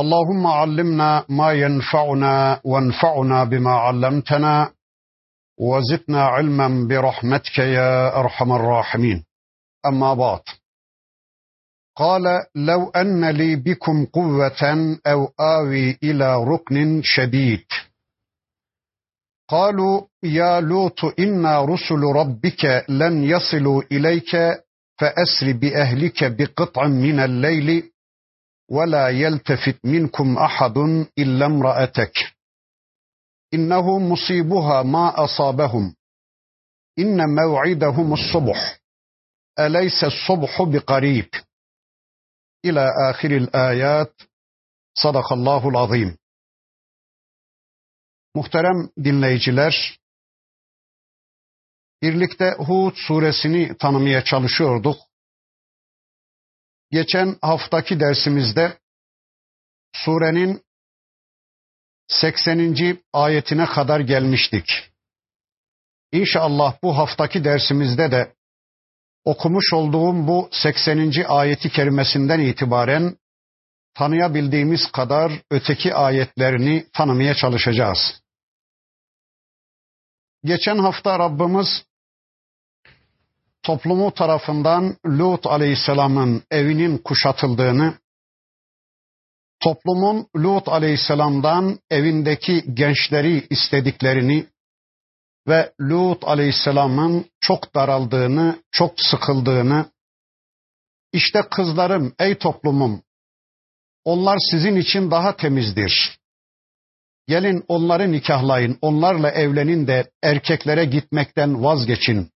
اللهم علمنا ما ينفعنا وانفعنا بما علمتنا وزدنا علما برحمتك يا أرحم الراحمين. أما بعد قال لو أن لي بكم قوة أو آوي إلى ركن شديد. قالوا يا لوط أنا رسل ربك لن يصلوا إليك فأسر بأهلك بقطع من الليل ولا يلتفت منكم احد الا امراتك انه مصيبها ما اصابهم ان موعدهم الصبح اليس الصبح بقريب الى اخر الايات صدق Allahul azim. Muhterem dinleyiciler, birlikte Hud suresini tanımaya çalışıyorduk. Geçen haftaki dersimizde surenin 80. ayetine kadar gelmiştik. İnşallah bu haftaki dersimizde de okumuş olduğum bu 80. ayeti kerimesinden itibaren tanıyabildiğimiz kadar öteki ayetlerini tanımaya çalışacağız. Geçen hafta Rabbimiz toplumu tarafından Lut aleyhisselamın evinin kuşatıldığını, toplumun Lut aleyhisselamdan evindeki gençleri istediklerini ve Lut aleyhisselamın çok daraldığını, çok sıkıldığını, işte kızlarım ey toplumum, onlar sizin için daha temizdir. Gelin onları nikahlayın, onlarla evlenin de erkeklere gitmekten vazgeçin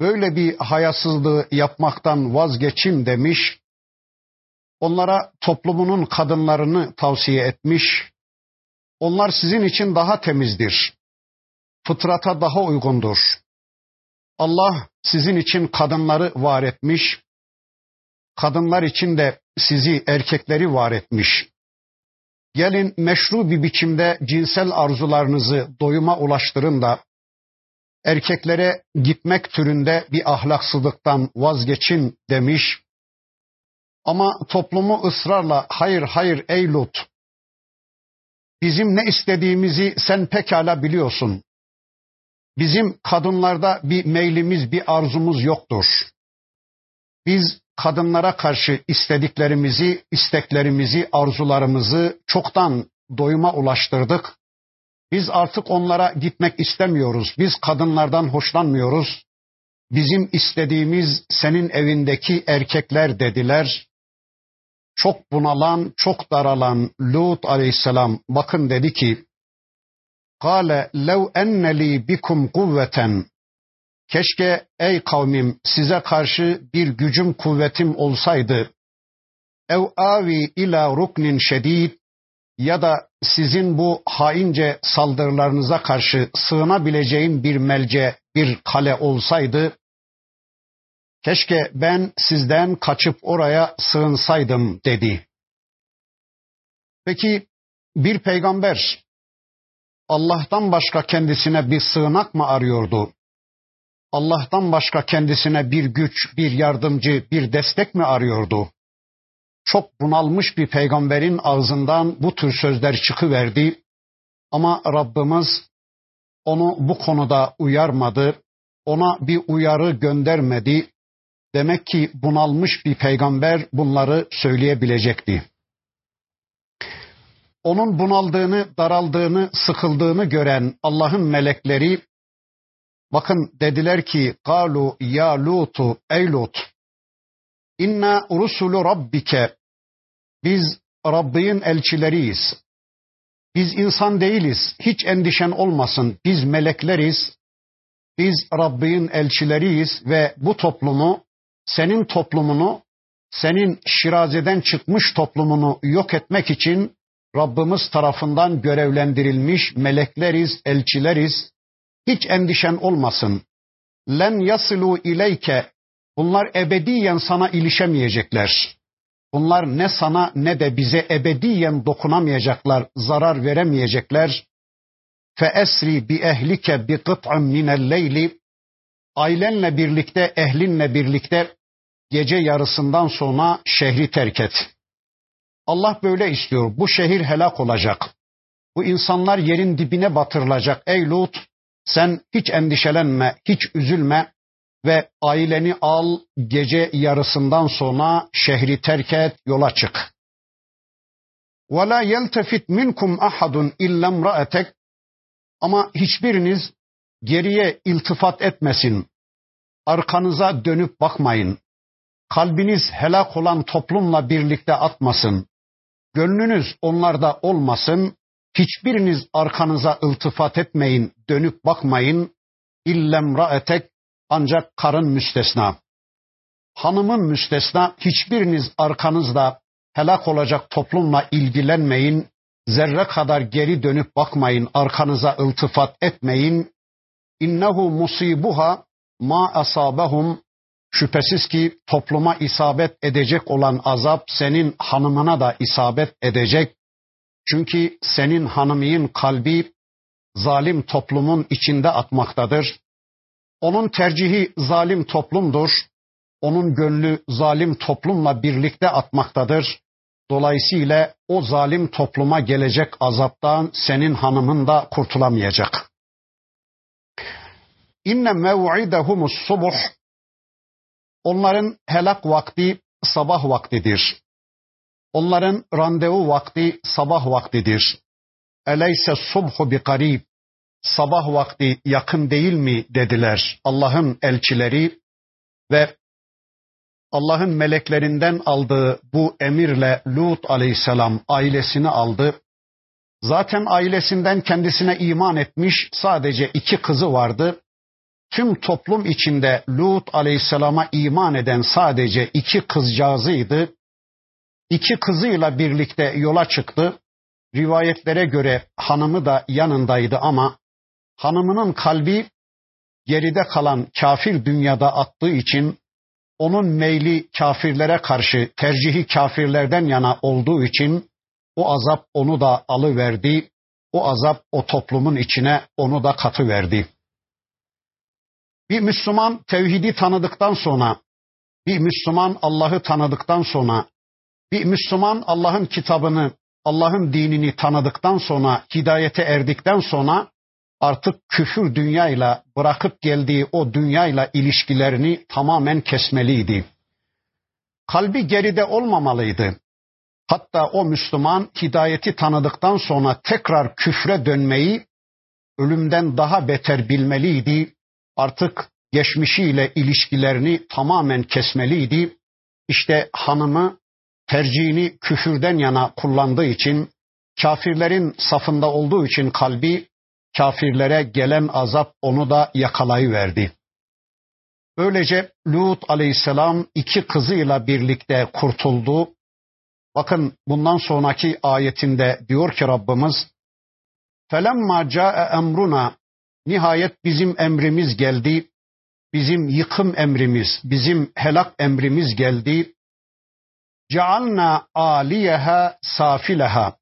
böyle bir hayasızlığı yapmaktan vazgeçin demiş. Onlara toplumunun kadınlarını tavsiye etmiş. Onlar sizin için daha temizdir. Fıtrata daha uygundur. Allah sizin için kadınları var etmiş. Kadınlar için de sizi erkekleri var etmiş. Gelin meşru bir biçimde cinsel arzularınızı doyuma ulaştırın da erkeklere gitmek türünde bir ahlaksızlıktan vazgeçin demiş. Ama toplumu ısrarla hayır hayır ey Lut. Bizim ne istediğimizi sen pekala biliyorsun. Bizim kadınlarda bir meylimiz, bir arzumuz yoktur. Biz kadınlara karşı istediklerimizi, isteklerimizi, arzularımızı çoktan doyuma ulaştırdık. Biz artık onlara gitmek istemiyoruz. Biz kadınlardan hoşlanmıyoruz. Bizim istediğimiz senin evindeki erkekler dediler. Çok bunalan, çok daralan Lut aleyhisselam bakın dedi ki Kale lev enneli bikum kuvveten Keşke ey kavmim size karşı bir gücüm kuvvetim olsaydı. Ev avi ila ruknin şedid ya da sizin bu haince saldırılarınıza karşı sığınabileceğim bir melce, bir kale olsaydı, keşke ben sizden kaçıp oraya sığınsaydım dedi. Peki bir peygamber Allah'tan başka kendisine bir sığınak mı arıyordu? Allah'tan başka kendisine bir güç, bir yardımcı, bir destek mi arıyordu? Çok bunalmış bir peygamberin ağzından bu tür sözler çıkıverdi. Ama Rabbimiz onu bu konuda uyarmadı. Ona bir uyarı göndermedi. Demek ki bunalmış bir peygamber bunları söyleyebilecekti. Onun bunaldığını, daraldığını, sıkıldığını gören Allah'ın melekleri bakın dediler ki galu ya lutu ey lut İnna rusulu rabbike. Biz Rabbin elçileriyiz. Biz insan değiliz. Hiç endişen olmasın. Biz melekleriz. Biz Rabbin elçileriyiz ve bu toplumu, senin toplumunu, senin şirazeden çıkmış toplumunu yok etmek için Rabbimiz tarafından görevlendirilmiş melekleriz, elçileriz. Hiç endişen olmasın. Len yasilu ileyke. Bunlar ebediyen sana ilişemeyecekler. Bunlar ne sana ne de bize ebediyen dokunamayacaklar, zarar veremeyecekler. Fe esri bi ehlike bi kıt'ın minel leyli. Ailenle birlikte, ehlinle birlikte gece yarısından sonra şehri terk et. Allah böyle istiyor. Bu şehir helak olacak. Bu insanlar yerin dibine batırılacak. Ey Lut sen hiç endişelenme, hiç üzülme ve aileni al gece yarısından sonra şehri terk et, yola çık. وَلَا يَلْتَفِتْ مِنْكُمْ أَحَدٌ اِلَّا امْرَأَتَكْ Ama hiçbiriniz geriye iltifat etmesin. Arkanıza dönüp bakmayın. Kalbiniz helak olan toplumla birlikte atmasın. Gönlünüz onlarda olmasın. Hiçbiriniz arkanıza iltifat etmeyin, dönüp bakmayın. İllem ra'etek ancak karın müstesna. Hanımın müstesna hiçbiriniz arkanızda helak olacak toplumla ilgilenmeyin. Zerre kadar geri dönüp bakmayın, arkanıza iltifat etmeyin. İnnehu musibuha ma asabahum Şüphesiz ki topluma isabet edecek olan azap senin hanımına da isabet edecek. Çünkü senin hanımın kalbi zalim toplumun içinde atmaktadır. Onun tercihi zalim toplumdur. Onun gönlü zalim toplumla birlikte atmaktadır. Dolayısıyla o zalim topluma gelecek azaptan senin hanımın da kurtulamayacak. İnne mev'idehumus subuh Onların helak vakti sabah vaktidir. Onların randevu vakti sabah vaktidir. Eleyse subhu bi karib. Sabah vakti yakın değil mi dediler Allah'ın elçileri ve Allah'ın meleklerinden aldığı bu emirle Lut aleyhisselam ailesini aldı. Zaten ailesinden kendisine iman etmiş sadece iki kızı vardı tüm toplum içinde Lut aleyhisselama iman eden sadece iki kızcağızıydı. İki kızıyla birlikte yola çıktı. Rivayetlere göre hanımı da yanındaydı ama hanımının kalbi geride kalan kafir dünyada attığı için onun meyli kafirlere karşı tercihi kafirlerden yana olduğu için o azap onu da alıverdi. O azap o toplumun içine onu da katı verdi. Bir Müslüman tevhidi tanıdıktan sonra, bir Müslüman Allah'ı tanıdıktan sonra, bir Müslüman Allah'ın kitabını, Allah'ın dinini tanıdıktan sonra, hidayete erdikten sonra artık küfür dünyayla bırakıp geldiği o dünyayla ilişkilerini tamamen kesmeliydi. Kalbi geride olmamalıydı. Hatta o Müslüman hidayeti tanıdıktan sonra tekrar küfre dönmeyi ölümden daha beter bilmeliydi artık geçmişiyle ilişkilerini tamamen kesmeliydi. İşte hanımı tercihini küfürden yana kullandığı için, kafirlerin safında olduğu için kalbi kafirlere gelen azap onu da yakalayıverdi. Böylece Lut aleyhisselam iki kızıyla birlikte kurtuldu. Bakın bundan sonraki ayetinde diyor ki Rabbimiz فَلَمَّا جَاءَ اَمْرُنَا Nihayet bizim emrimiz geldi. Bizim yıkım emrimiz, bizim helak emrimiz geldi. Cealna aliyeha safileha.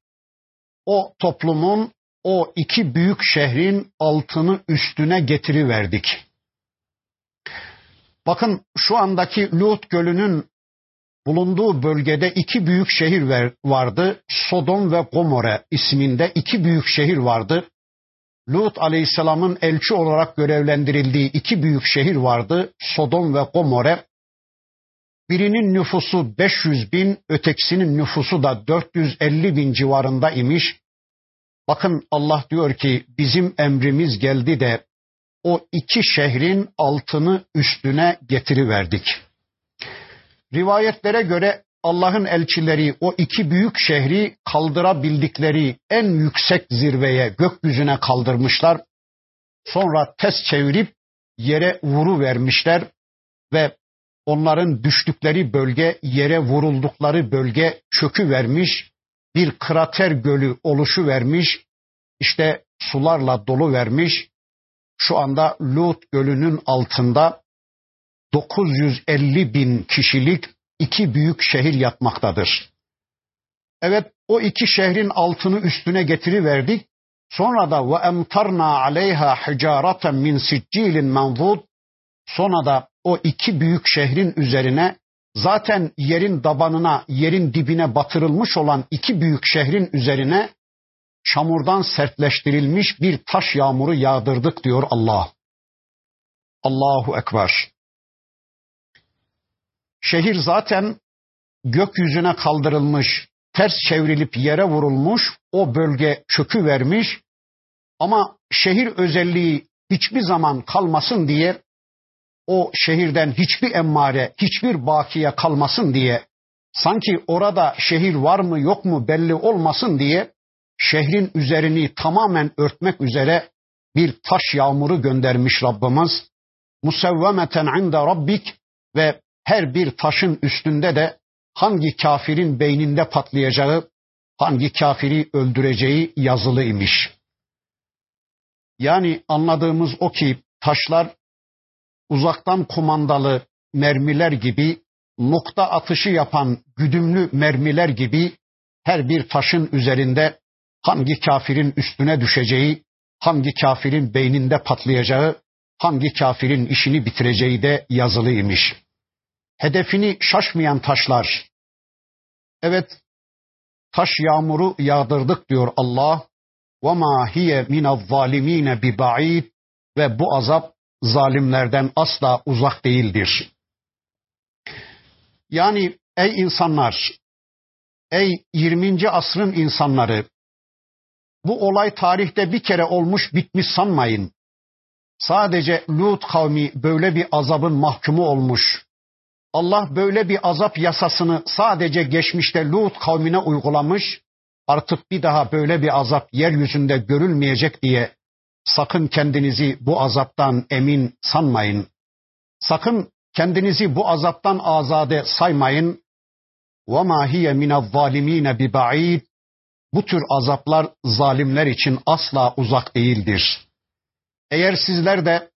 O toplumun, o iki büyük şehrin altını üstüne getiriverdik. Bakın şu andaki Lut Gölü'nün bulunduğu bölgede iki büyük şehir vardı. Sodom ve Gomorre isminde iki büyük şehir vardı. Lut aleyhisselamın elçi olarak görevlendirildiği iki büyük şehir vardı. Sodom ve Gomorre. Birinin nüfusu 500 bin, ötekisinin nüfusu da 450 bin civarında imiş. Bakın Allah diyor ki bizim emrimiz geldi de o iki şehrin altını üstüne getiriverdik. Rivayetlere göre Allah'ın elçileri o iki büyük şehri kaldırabildikleri en yüksek zirveye, gökyüzüne kaldırmışlar. Sonra ters çevirip yere vuru vermişler ve onların düştükleri bölge, yere vuruldukları bölge çökü vermiş. Bir krater gölü oluşu vermiş. İşte sularla dolu vermiş. Şu anda Lut gölünün altında 950 bin kişilik iki büyük şehir yatmaktadır. Evet o iki şehrin altını üstüne getiriverdik. Sonra da ve emtarna aleyha hicareten min siccilin manzud. Sonra da o iki büyük şehrin üzerine zaten yerin tabanına, yerin dibine batırılmış olan iki büyük şehrin üzerine çamurdan sertleştirilmiş bir taş yağmuru yağdırdık diyor Allah. Allahu Ekber. Şehir zaten gökyüzüne kaldırılmış, ters çevrilip yere vurulmuş, o bölge çökü vermiş. Ama şehir özelliği hiçbir zaman kalmasın diye o şehirden hiçbir emmare, hiçbir bakiye kalmasın diye sanki orada şehir var mı yok mu belli olmasın diye şehrin üzerini tamamen örtmek üzere bir taş yağmuru göndermiş Rabbimiz. Musevvemeten inde rabbik ve her bir taşın üstünde de hangi kafirin beyninde patlayacağı, hangi kafiri öldüreceği yazılı imiş. Yani anladığımız o ki taşlar uzaktan kumandalı mermiler gibi, nokta atışı yapan güdümlü mermiler gibi her bir taşın üzerinde hangi kafirin üstüne düşeceği, hangi kafirin beyninde patlayacağı, hangi kafirin işini bitireceği de yazılıymış. Hedefini şaşmayan taşlar. Evet, taş yağmuru yağdırdık diyor Allah. وَمَا هِيَ مِنَ الظَّالِم۪ينَ بِبَعِيدٍ Ve bu azap zalimlerden asla uzak değildir. Yani ey insanlar, ey 20. asrın insanları, bu olay tarihte bir kere olmuş bitmiş sanmayın. Sadece Lut kavmi böyle bir azabın mahkumu olmuş. Allah böyle bir azap yasasını sadece geçmişte Lut kavmine uygulamış. Artık bir daha böyle bir azap yeryüzünde görülmeyecek diye sakın kendinizi bu azaptan emin sanmayın. Sakın kendinizi bu azaptan azade saymayın. وَمَا هِيَ مِنَ الظَّالِم۪ينَ بِبَعِيدٍ Bu tür azaplar zalimler için asla uzak değildir. Eğer sizler de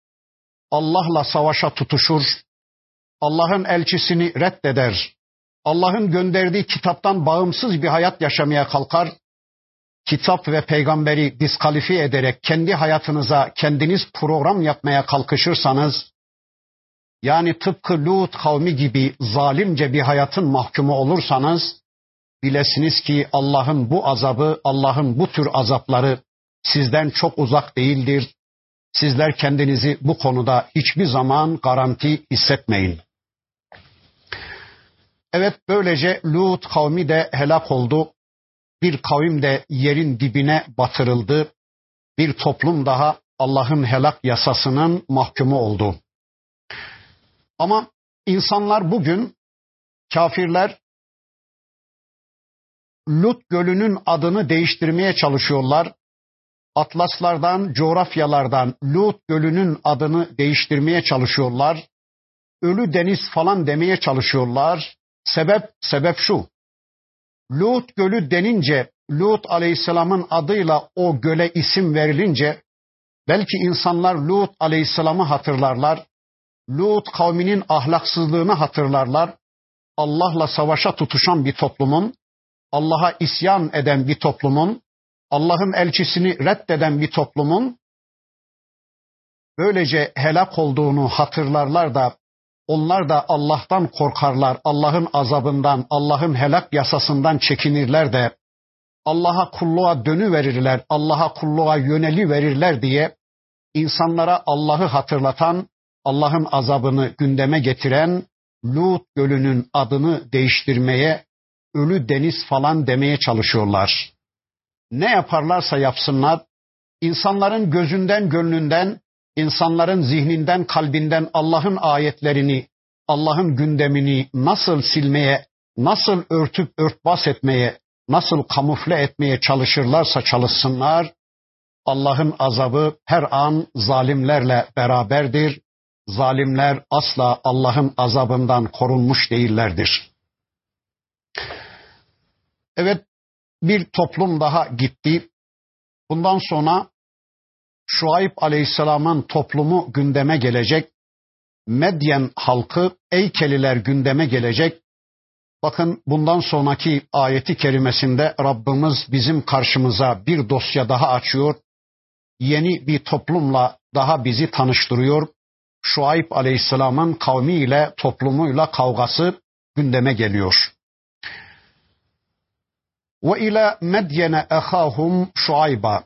Allah'la savaşa tutuşur, Allah'ın elçisini reddeder, Allah'ın gönderdiği kitaptan bağımsız bir hayat yaşamaya kalkar, kitap ve peygamberi diskalifiye ederek kendi hayatınıza kendiniz program yapmaya kalkışırsanız, yani tıpkı Lut kavmi gibi zalimce bir hayatın mahkumu olursanız, bilesiniz ki Allah'ın bu azabı, Allah'ın bu tür azapları sizden çok uzak değildir. Sizler kendinizi bu konuda hiçbir zaman garanti hissetmeyin. Evet böylece Lut kavmi de helak oldu. Bir kavim de yerin dibine batırıldı. Bir toplum daha Allah'ın helak yasasının mahkumu oldu. Ama insanlar bugün kafirler Lut Gölü'nün adını değiştirmeye çalışıyorlar. Atlaslardan, coğrafyalardan Lut Gölü'nün adını değiştirmeye çalışıyorlar. Ölü deniz falan demeye çalışıyorlar. Sebep, sebep şu. Lut Gölü denince, Lut Aleyhisselam'ın adıyla o göle isim verilince, belki insanlar Lut Aleyhisselam'ı hatırlarlar. Lut kavminin ahlaksızlığını hatırlarlar. Allah'la savaşa tutuşan bir toplumun, Allah'a isyan eden bir toplumun, Allah'ın elçisini reddeden bir toplumun böylece helak olduğunu hatırlarlar da onlar da Allah'tan korkarlar, Allah'ın azabından, Allah'ın helak yasasından çekinirler de Allah'a kulluğa dönü verirler, Allah'a kulluğa yöneli verirler diye insanlara Allah'ı hatırlatan, Allah'ın azabını gündeme getiren Lut Gölü'nün adını değiştirmeye, ölü deniz falan demeye çalışıyorlar. Ne yaparlarsa yapsınlar, insanların gözünden, gönlünden, insanların zihninden, kalbinden Allah'ın ayetlerini, Allah'ın gündemini nasıl silmeye, nasıl örtüp örtbas etmeye, nasıl kamufle etmeye çalışırlarsa çalışsınlar, Allah'ın azabı her an zalimlerle beraberdir. Zalimler asla Allah'ın azabından korunmuş değillerdir. Evet, bir toplum daha gitti. Bundan sonra Şuayb Aleyhisselam'ın toplumu gündeme gelecek. Medyen halkı, Eykeliler gündeme gelecek. Bakın bundan sonraki ayeti kerimesinde Rabbimiz bizim karşımıza bir dosya daha açıyor. Yeni bir toplumla daha bizi tanıştırıyor. Şuayb Aleyhisselam'ın kavmiyle, toplumuyla kavgası gündeme geliyor. Ve ila Medyene ehahum Şuayba.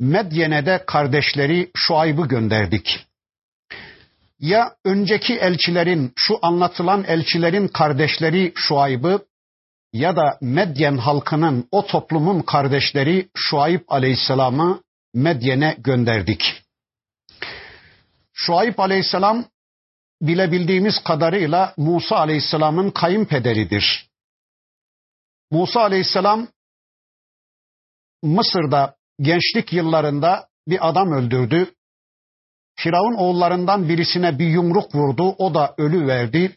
Medyene'de kardeşleri Şuayb'ı gönderdik. Ya önceki elçilerin, şu anlatılan elçilerin kardeşleri Şuayb'ı ya da Medyen halkının, o toplumun kardeşleri Şuayb aleyhisselamı Medyen'e gönderdik. Şuayb aleyhisselam bilebildiğimiz kadarıyla Musa aleyhisselamın kayınpederidir. Musa aleyhisselam Mısır'da gençlik yıllarında bir adam öldürdü. Firavun oğullarından birisine bir yumruk vurdu, o da ölü verdi.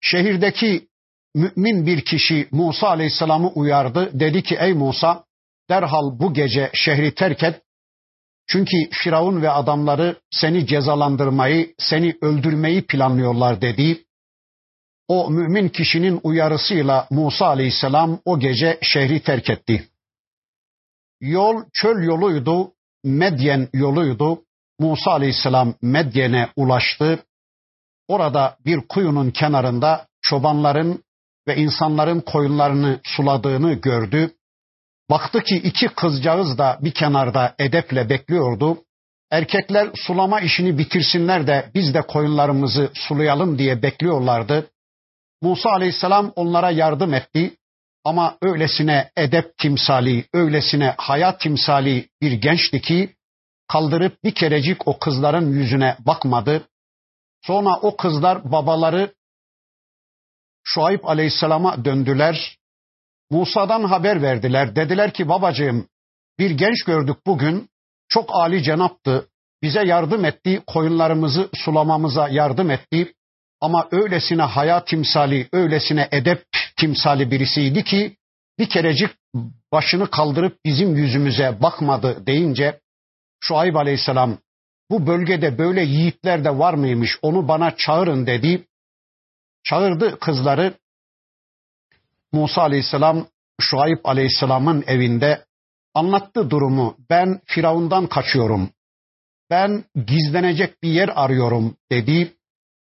Şehirdeki mümin bir kişi Musa aleyhisselamı uyardı. Dedi ki ey Musa derhal bu gece şehri terk et. Çünkü Firavun ve adamları seni cezalandırmayı, seni öldürmeyi planlıyorlar dedi. O mümin kişinin uyarısıyla Musa aleyhisselam o gece şehri terk etti. Yol çöl yoluydu, Medyen yoluydu. Musa aleyhisselam Medyen'e ulaştı. Orada bir kuyunun kenarında çobanların ve insanların koyunlarını suladığını gördü. Baktı ki iki kızcağız da bir kenarda edeple bekliyordu. Erkekler sulama işini bitirsinler de biz de koyunlarımızı sulayalım diye bekliyorlardı. Musa aleyhisselam onlara yardım etti. Ama öylesine edep timsali, öylesine hayat timsali bir gençti ki kaldırıp bir kerecik o kızların yüzüne bakmadı. Sonra o kızlar babaları Şuayb Aleyhisselam'a döndüler. Musa'dan haber verdiler. Dediler ki babacığım bir genç gördük bugün. Çok âli cenaptı. Bize yardım etti. Koyunlarımızı sulamamıza yardım etti. Ama öylesine hayat timsali, öylesine edep timsali birisiydi ki bir kerecik başını kaldırıp bizim yüzümüze bakmadı deyince Şuayb Aleyhisselam bu bölgede böyle yiğitler de var mıymış onu bana çağırın dedi. Çağırdı kızları. Musa Aleyhisselam Şuayb Aleyhisselam'ın evinde anlattı durumu. Ben Firavundan kaçıyorum. Ben gizlenecek bir yer arıyorum dedi.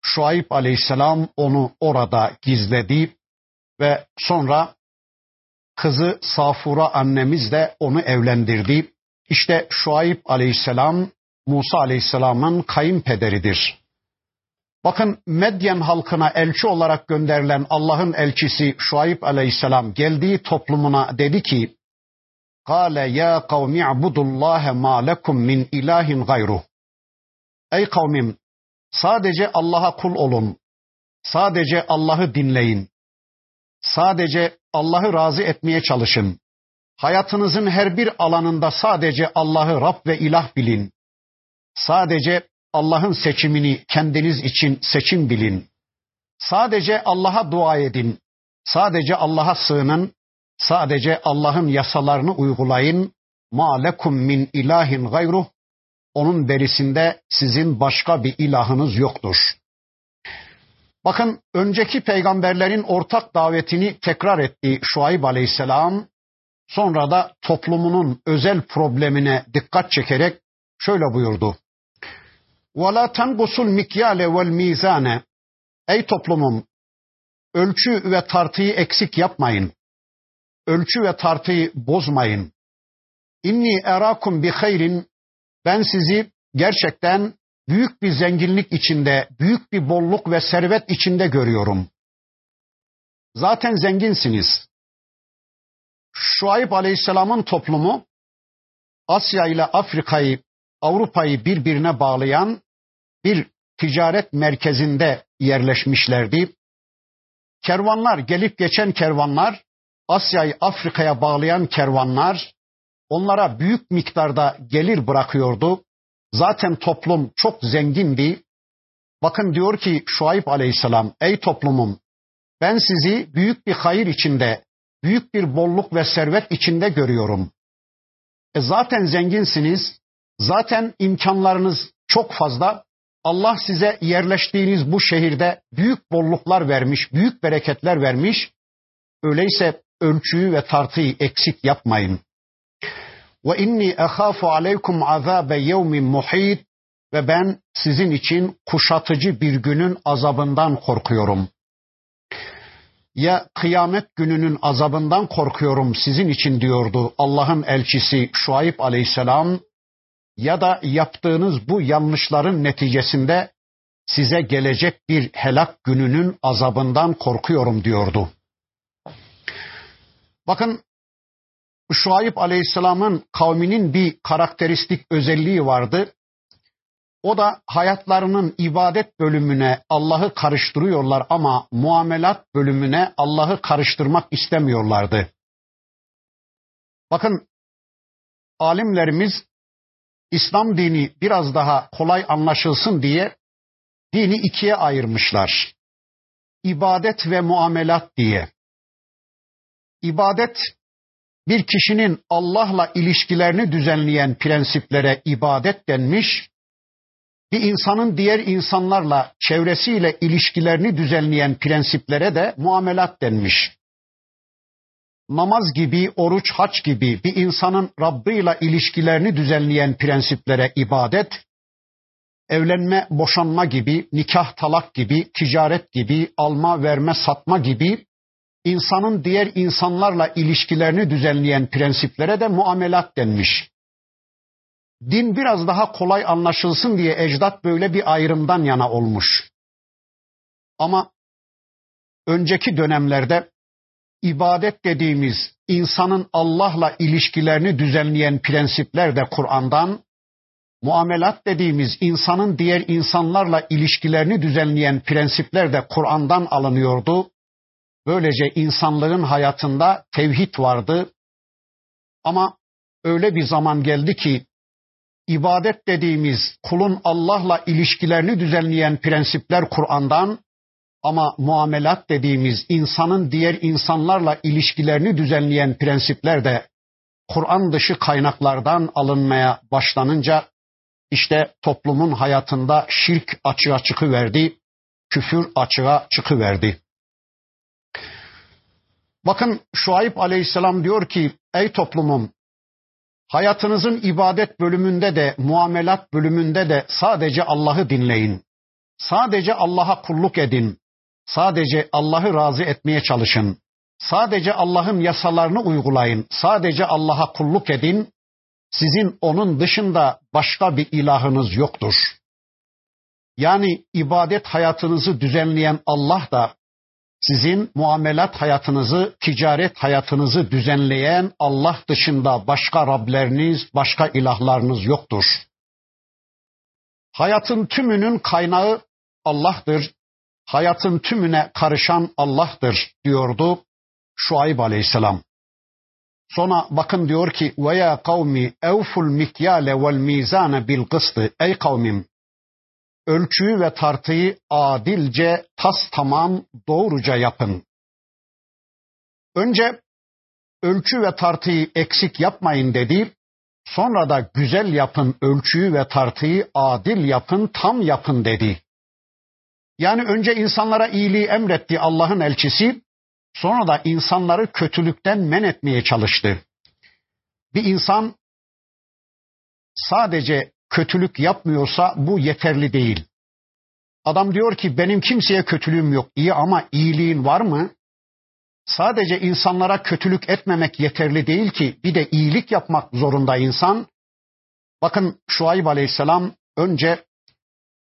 Şuayb Aleyhisselam onu orada gizledi ve sonra kızı Safura annemiz de onu evlendirdi. İşte Şuayb aleyhisselam Musa aleyhisselamın kayınpederidir. Bakın Medyen halkına elçi olarak gönderilen Allah'ın elçisi Şuayb aleyhisselam geldiği toplumuna dedi ki Kale ya kavmi abudullaha ma lekum min ilahin gayru. Ey kavmim sadece Allah'a kul olun. Sadece Allah'ı dinleyin. Sadece Allah'ı razı etmeye çalışın. Hayatınızın her bir alanında sadece Allah'ı Rab ve ilah bilin. Sadece Allah'ın seçimini kendiniz için seçim bilin. Sadece Allah'a dua edin. Sadece Allah'a sığının. Sadece Allah'ın yasalarını uygulayın. Ma lekum min ilahin gayruh. Onun berisinde sizin başka bir ilahınız yoktur. Bakın önceki peygamberlerin ortak davetini tekrar etti Şuayb Aleyhisselam. Sonra da toplumunun özel problemine dikkat çekerek şöyle buyurdu. وَلَا تَنْقُسُ الْمِكْيَالَ وَالْمِيزَانَ Ey toplumum, ölçü ve tartıyı eksik yapmayın. Ölçü ve tartıyı bozmayın. İnni erakum bi hayrin ben sizi gerçekten büyük bir zenginlik içinde, büyük bir bolluk ve servet içinde görüyorum. Zaten zenginsiniz. Şuayb Aleyhisselam'ın toplumu Asya ile Afrika'yı, Avrupa'yı birbirine bağlayan bir ticaret merkezinde yerleşmişlerdi. Kervanlar, gelip geçen kervanlar, Asya'yı Afrika'ya bağlayan kervanlar onlara büyük miktarda gelir bırakıyordu. Zaten toplum çok zengindi. Bakın diyor ki Şuayb aleyhisselam ey toplumum ben sizi büyük bir hayır içinde, büyük bir bolluk ve servet içinde görüyorum. E zaten zenginsiniz, zaten imkanlarınız çok fazla. Allah size yerleştiğiniz bu şehirde büyük bolluklar vermiş, büyük bereketler vermiş. Öyleyse ölçüyü ve tartıyı eksik yapmayın. Ve inni ehafu aleykum azabe yevmin muhit ve ben sizin için kuşatıcı bir günün azabından korkuyorum. Ya kıyamet gününün azabından korkuyorum sizin için diyordu Allah'ın elçisi Şuayb aleyhisselam ya da yaptığınız bu yanlışların neticesinde size gelecek bir helak gününün azabından korkuyorum diyordu. Bakın Şuayb Aleyhisselam'ın kavminin bir karakteristik özelliği vardı. O da hayatlarının ibadet bölümüne Allah'ı karıştırıyorlar ama muamelat bölümüne Allah'ı karıştırmak istemiyorlardı. Bakın alimlerimiz İslam dini biraz daha kolay anlaşılsın diye dini ikiye ayırmışlar. İbadet ve muamelat diye. İbadet bir kişinin Allah'la ilişkilerini düzenleyen prensiplere ibadet denmiş. Bir insanın diğer insanlarla, çevresiyle ilişkilerini düzenleyen prensiplere de muamelat denmiş namaz gibi, oruç, haç gibi bir insanın Rabbıyla ilişkilerini düzenleyen prensiplere ibadet, evlenme, boşanma gibi, nikah, talak gibi, ticaret gibi, alma, verme, satma gibi insanın diğer insanlarla ilişkilerini düzenleyen prensiplere de muamelat denmiş. Din biraz daha kolay anlaşılsın diye ecdat böyle bir ayrımdan yana olmuş. Ama önceki dönemlerde ibadet dediğimiz insanın Allah'la ilişkilerini düzenleyen prensipler de Kur'an'dan, muamelat dediğimiz insanın diğer insanlarla ilişkilerini düzenleyen prensipler de Kur'an'dan alınıyordu. Böylece insanlığın hayatında tevhid vardı. Ama öyle bir zaman geldi ki ibadet dediğimiz kulun Allah'la ilişkilerini düzenleyen prensipler Kur'an'dan, ama muamelat dediğimiz insanın diğer insanlarla ilişkilerini düzenleyen prensipler de Kur'an dışı kaynaklardan alınmaya başlanınca işte toplumun hayatında şirk açığa çıkıverdi, küfür açığa çıkıverdi. Bakın Şuayb aleyhisselam diyor ki ey toplumum hayatınızın ibadet bölümünde de muamelat bölümünde de sadece Allah'ı dinleyin. Sadece Allah'a kulluk edin. Sadece Allah'ı razı etmeye çalışın. Sadece Allah'ın yasalarını uygulayın. Sadece Allah'a kulluk edin. Sizin onun dışında başka bir ilahınız yoktur. Yani ibadet hayatınızı düzenleyen Allah da sizin muamelat hayatınızı, ticaret hayatınızı düzenleyen Allah dışında başka Rableriniz, başka ilahlarınız yoktur. Hayatın tümünün kaynağı Allah'tır hayatın tümüne karışan Allah'tır diyordu Şuayb aleyhisselam. Sonra bakın diyor ki ve ya kavmi evful mikyale vel mizane bil kıstı. Ey kavmim ölçüyü ve tartıyı adilce tas tamam doğruca yapın. Önce ölçü ve tartıyı eksik yapmayın dedi. Sonra da güzel yapın ölçüyü ve tartıyı adil yapın tam yapın dedi. Yani önce insanlara iyiliği emretti Allah'ın elçisi, sonra da insanları kötülükten men etmeye çalıştı. Bir insan sadece kötülük yapmıyorsa bu yeterli değil. Adam diyor ki benim kimseye kötülüğüm yok. İyi ama iyiliğin var mı? Sadece insanlara kötülük etmemek yeterli değil ki bir de iyilik yapmak zorunda insan. Bakın Şuayb Aleyhisselam önce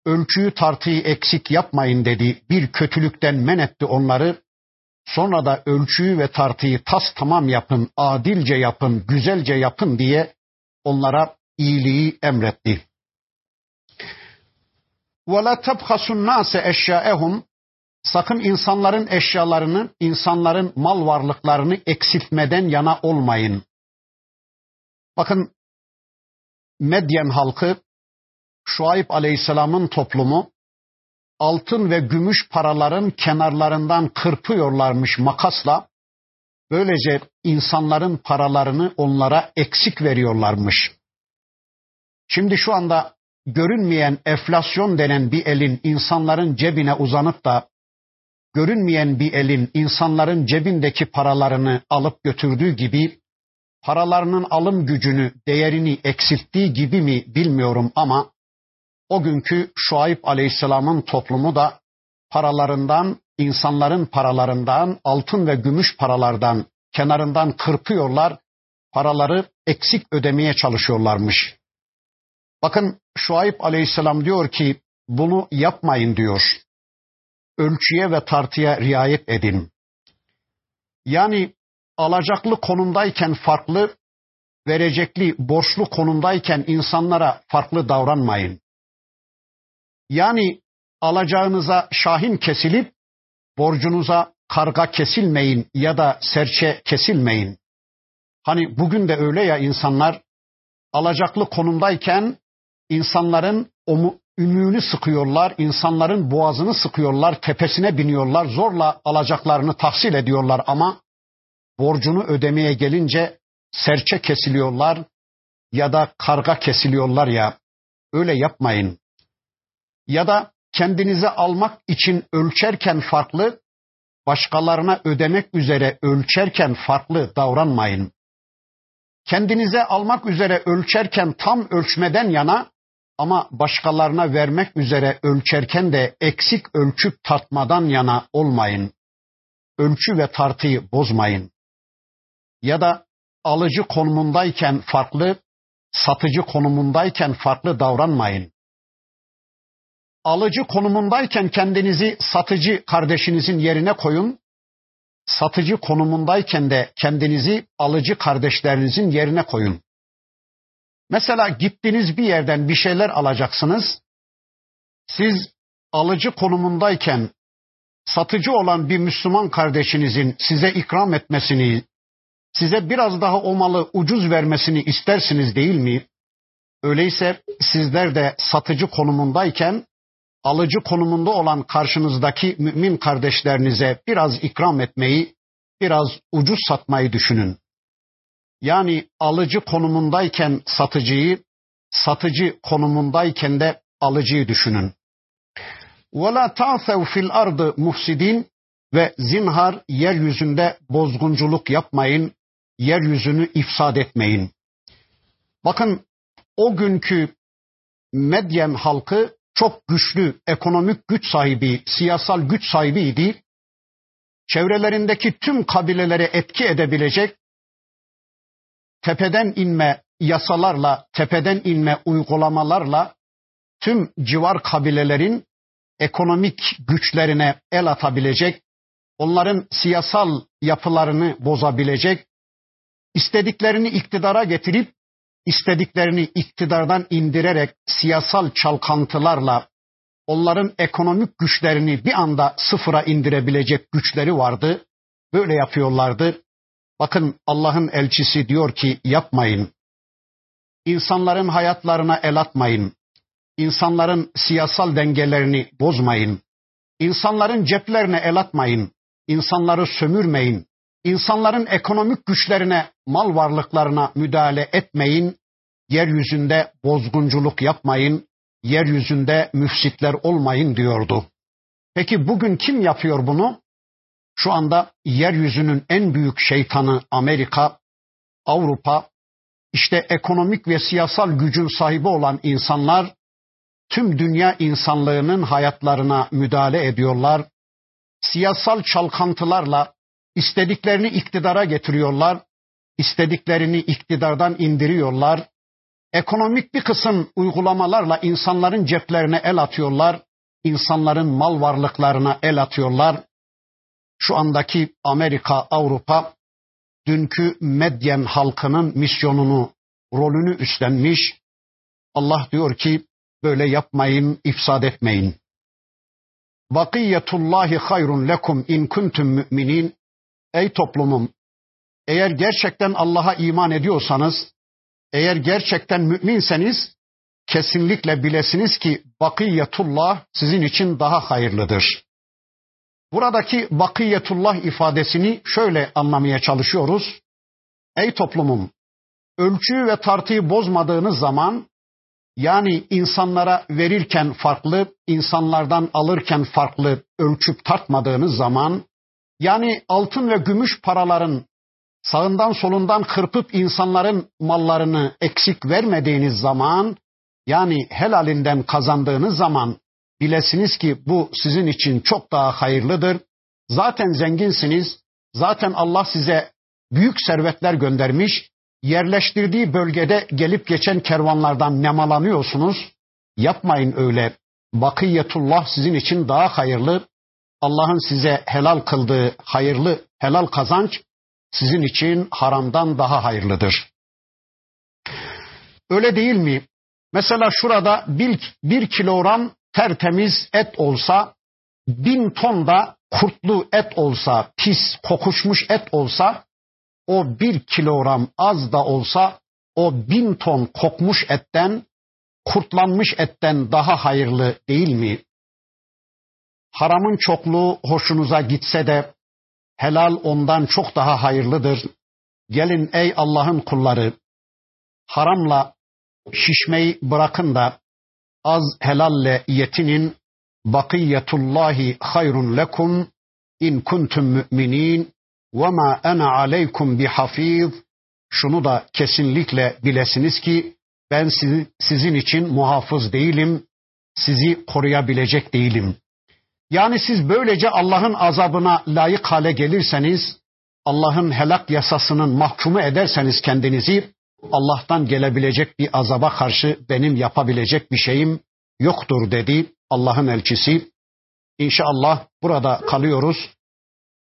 ölçüyü tartıyı eksik yapmayın dedi. Bir kötülükten men etti onları. Sonra da ölçüyü ve tartıyı tas tamam yapın, adilce yapın, güzelce yapın diye onlara iyiliği emretti. وَلَا تَبْخَسُ النَّاسَ اَشْيَاءَهُمْ Sakın insanların eşyalarını, insanların mal varlıklarını eksiltmeden yana olmayın. Bakın Medyen halkı Şuayb Aleyhisselam'ın toplumu altın ve gümüş paraların kenarlarından kırpıyorlarmış makasla. Böylece insanların paralarını onlara eksik veriyorlarmış. Şimdi şu anda görünmeyen enflasyon denen bir elin insanların cebine uzanıp da görünmeyen bir elin insanların cebindeki paralarını alıp götürdüğü gibi paralarının alım gücünü, değerini eksilttiği gibi mi bilmiyorum ama o günkü Şuayb Aleyhisselam'ın toplumu da paralarından, insanların paralarından, altın ve gümüş paralardan kenarından kırpıyorlar, paraları eksik ödemeye çalışıyorlarmış. Bakın Şuayb Aleyhisselam diyor ki bunu yapmayın diyor. Ölçüye ve tartıya riayet edin. Yani alacaklı konumdayken farklı, verecekli, borçlu konumdayken insanlara farklı davranmayın. Yani alacağınıza şahin kesilip borcunuza karga kesilmeyin ya da serçe kesilmeyin. Hani bugün de öyle ya insanlar alacaklı konumdayken insanların ümüğünü sıkıyorlar, insanların boğazını sıkıyorlar, tepesine biniyorlar, zorla alacaklarını tahsil ediyorlar ama borcunu ödemeye gelince serçe kesiliyorlar ya da karga kesiliyorlar ya öyle yapmayın. Ya da kendinize almak için ölçerken farklı, başkalarına ödemek üzere ölçerken farklı davranmayın. Kendinize almak üzere ölçerken tam ölçmeden yana ama başkalarına vermek üzere ölçerken de eksik ölçüp tartmadan yana olmayın. Ölçü ve tartıyı bozmayın. Ya da alıcı konumundayken farklı, satıcı konumundayken farklı davranmayın alıcı konumundayken kendinizi satıcı kardeşinizin yerine koyun. Satıcı konumundayken de kendinizi alıcı kardeşlerinizin yerine koyun. Mesela gittiniz bir yerden bir şeyler alacaksınız. Siz alıcı konumundayken satıcı olan bir Müslüman kardeşinizin size ikram etmesini, size biraz daha o malı ucuz vermesini istersiniz değil mi? Öyleyse sizler de satıcı konumundayken alıcı konumunda olan karşınızdaki mümin kardeşlerinize biraz ikram etmeyi, biraz ucuz satmayı düşünün Yani alıcı konumundayken satıcıyı, satıcı konumundayken de alıcıyı düşünün. وَلَا تَعْثَوْ fil ardı muhsidin ve zinhar yeryüzünde bozgunculuk yapmayın, yeryüzünü ifsad etmeyin. Bakın o günkü Medyen halkı çok güçlü ekonomik güç sahibi, siyasal güç sahibiydi. Çevrelerindeki tüm kabilelere etki edebilecek tepeden inme yasalarla, tepeden inme uygulamalarla tüm civar kabilelerin ekonomik güçlerine el atabilecek, onların siyasal yapılarını bozabilecek, istediklerini iktidara getirip istediklerini iktidardan indirerek siyasal çalkantılarla onların ekonomik güçlerini bir anda sıfıra indirebilecek güçleri vardı. Böyle yapıyorlardı. Bakın Allah'ın elçisi diyor ki yapmayın. İnsanların hayatlarına el atmayın. İnsanların siyasal dengelerini bozmayın. İnsanların ceplerine el atmayın. İnsanları sömürmeyin. İnsanların ekonomik güçlerine, mal varlıklarına müdahale etmeyin. Yeryüzünde bozgunculuk yapmayın. Yeryüzünde müfsitler olmayın diyordu. Peki bugün kim yapıyor bunu? Şu anda yeryüzünün en büyük şeytanı Amerika, Avrupa, işte ekonomik ve siyasal gücün sahibi olan insanlar tüm dünya insanlığının hayatlarına müdahale ediyorlar. Siyasal çalkantılarla İstediklerini iktidara getiriyorlar, istediklerini iktidardan indiriyorlar. Ekonomik bir kısım uygulamalarla insanların ceplerine el atıyorlar, insanların mal varlıklarına el atıyorlar. Şu andaki Amerika, Avrupa dünkü Medyen halkının misyonunu, rolünü üstlenmiş. Allah diyor ki böyle yapmayın, ifsad etmeyin. Bakiyetullahi hayrun lekum in kuntum müminin. Ey toplumum, eğer gerçekten Allah'a iman ediyorsanız, eğer gerçekten müminseniz, kesinlikle bilesiniz ki bakiyetullah sizin için daha hayırlıdır. Buradaki bakiyetullah ifadesini şöyle anlamaya çalışıyoruz. Ey toplumum, ölçüyü ve tartıyı bozmadığınız zaman yani insanlara verirken farklı, insanlardan alırken farklı ölçüp tartmadığınız zaman yani altın ve gümüş paraların sağından solundan kırpıp insanların mallarını eksik vermediğiniz zaman yani helalinden kazandığınız zaman bilesiniz ki bu sizin için çok daha hayırlıdır. Zaten zenginsiniz. Zaten Allah size büyük servetler göndermiş. Yerleştirdiği bölgede gelip geçen kervanlardan nemalanıyorsunuz. Yapmayın öyle. Bakiyetullah sizin için daha hayırlı. Allah'ın size helal kıldığı hayırlı helal kazanç sizin için haramdan daha hayırlıdır. Öyle değil mi? Mesela şurada bir, bir kilogram tertemiz et olsa, bin ton da kurtlu et olsa, pis kokuşmuş et olsa, o bir kilogram az da olsa, o bin ton kokmuş etten, kurtlanmış etten daha hayırlı değil mi? Haramın çokluğu hoşunuza gitse de helal ondan çok daha hayırlıdır. Gelin ey Allah'ın kulları, haramla şişmeyi bırakın da az helalle yetinin. Bakiyetullahi hayrun lekum in kuntum müminin ve ma ana aleykum bihafiz. Şunu da kesinlikle bilesiniz ki ben sizin için muhafız değilim, sizi koruyabilecek değilim. Yani siz böylece Allah'ın azabına layık hale gelirseniz, Allah'ın helak yasasının mahkumu ederseniz kendinizi, Allah'tan gelebilecek bir azaba karşı benim yapabilecek bir şeyim yoktur dedi Allah'ın elçisi. İnşallah burada kalıyoruz.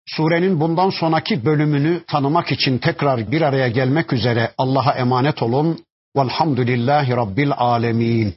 Surenin bundan sonraki bölümünü tanımak için tekrar bir araya gelmek üzere Allah'a emanet olun. Velhamdülillahi Rabbil Alemin.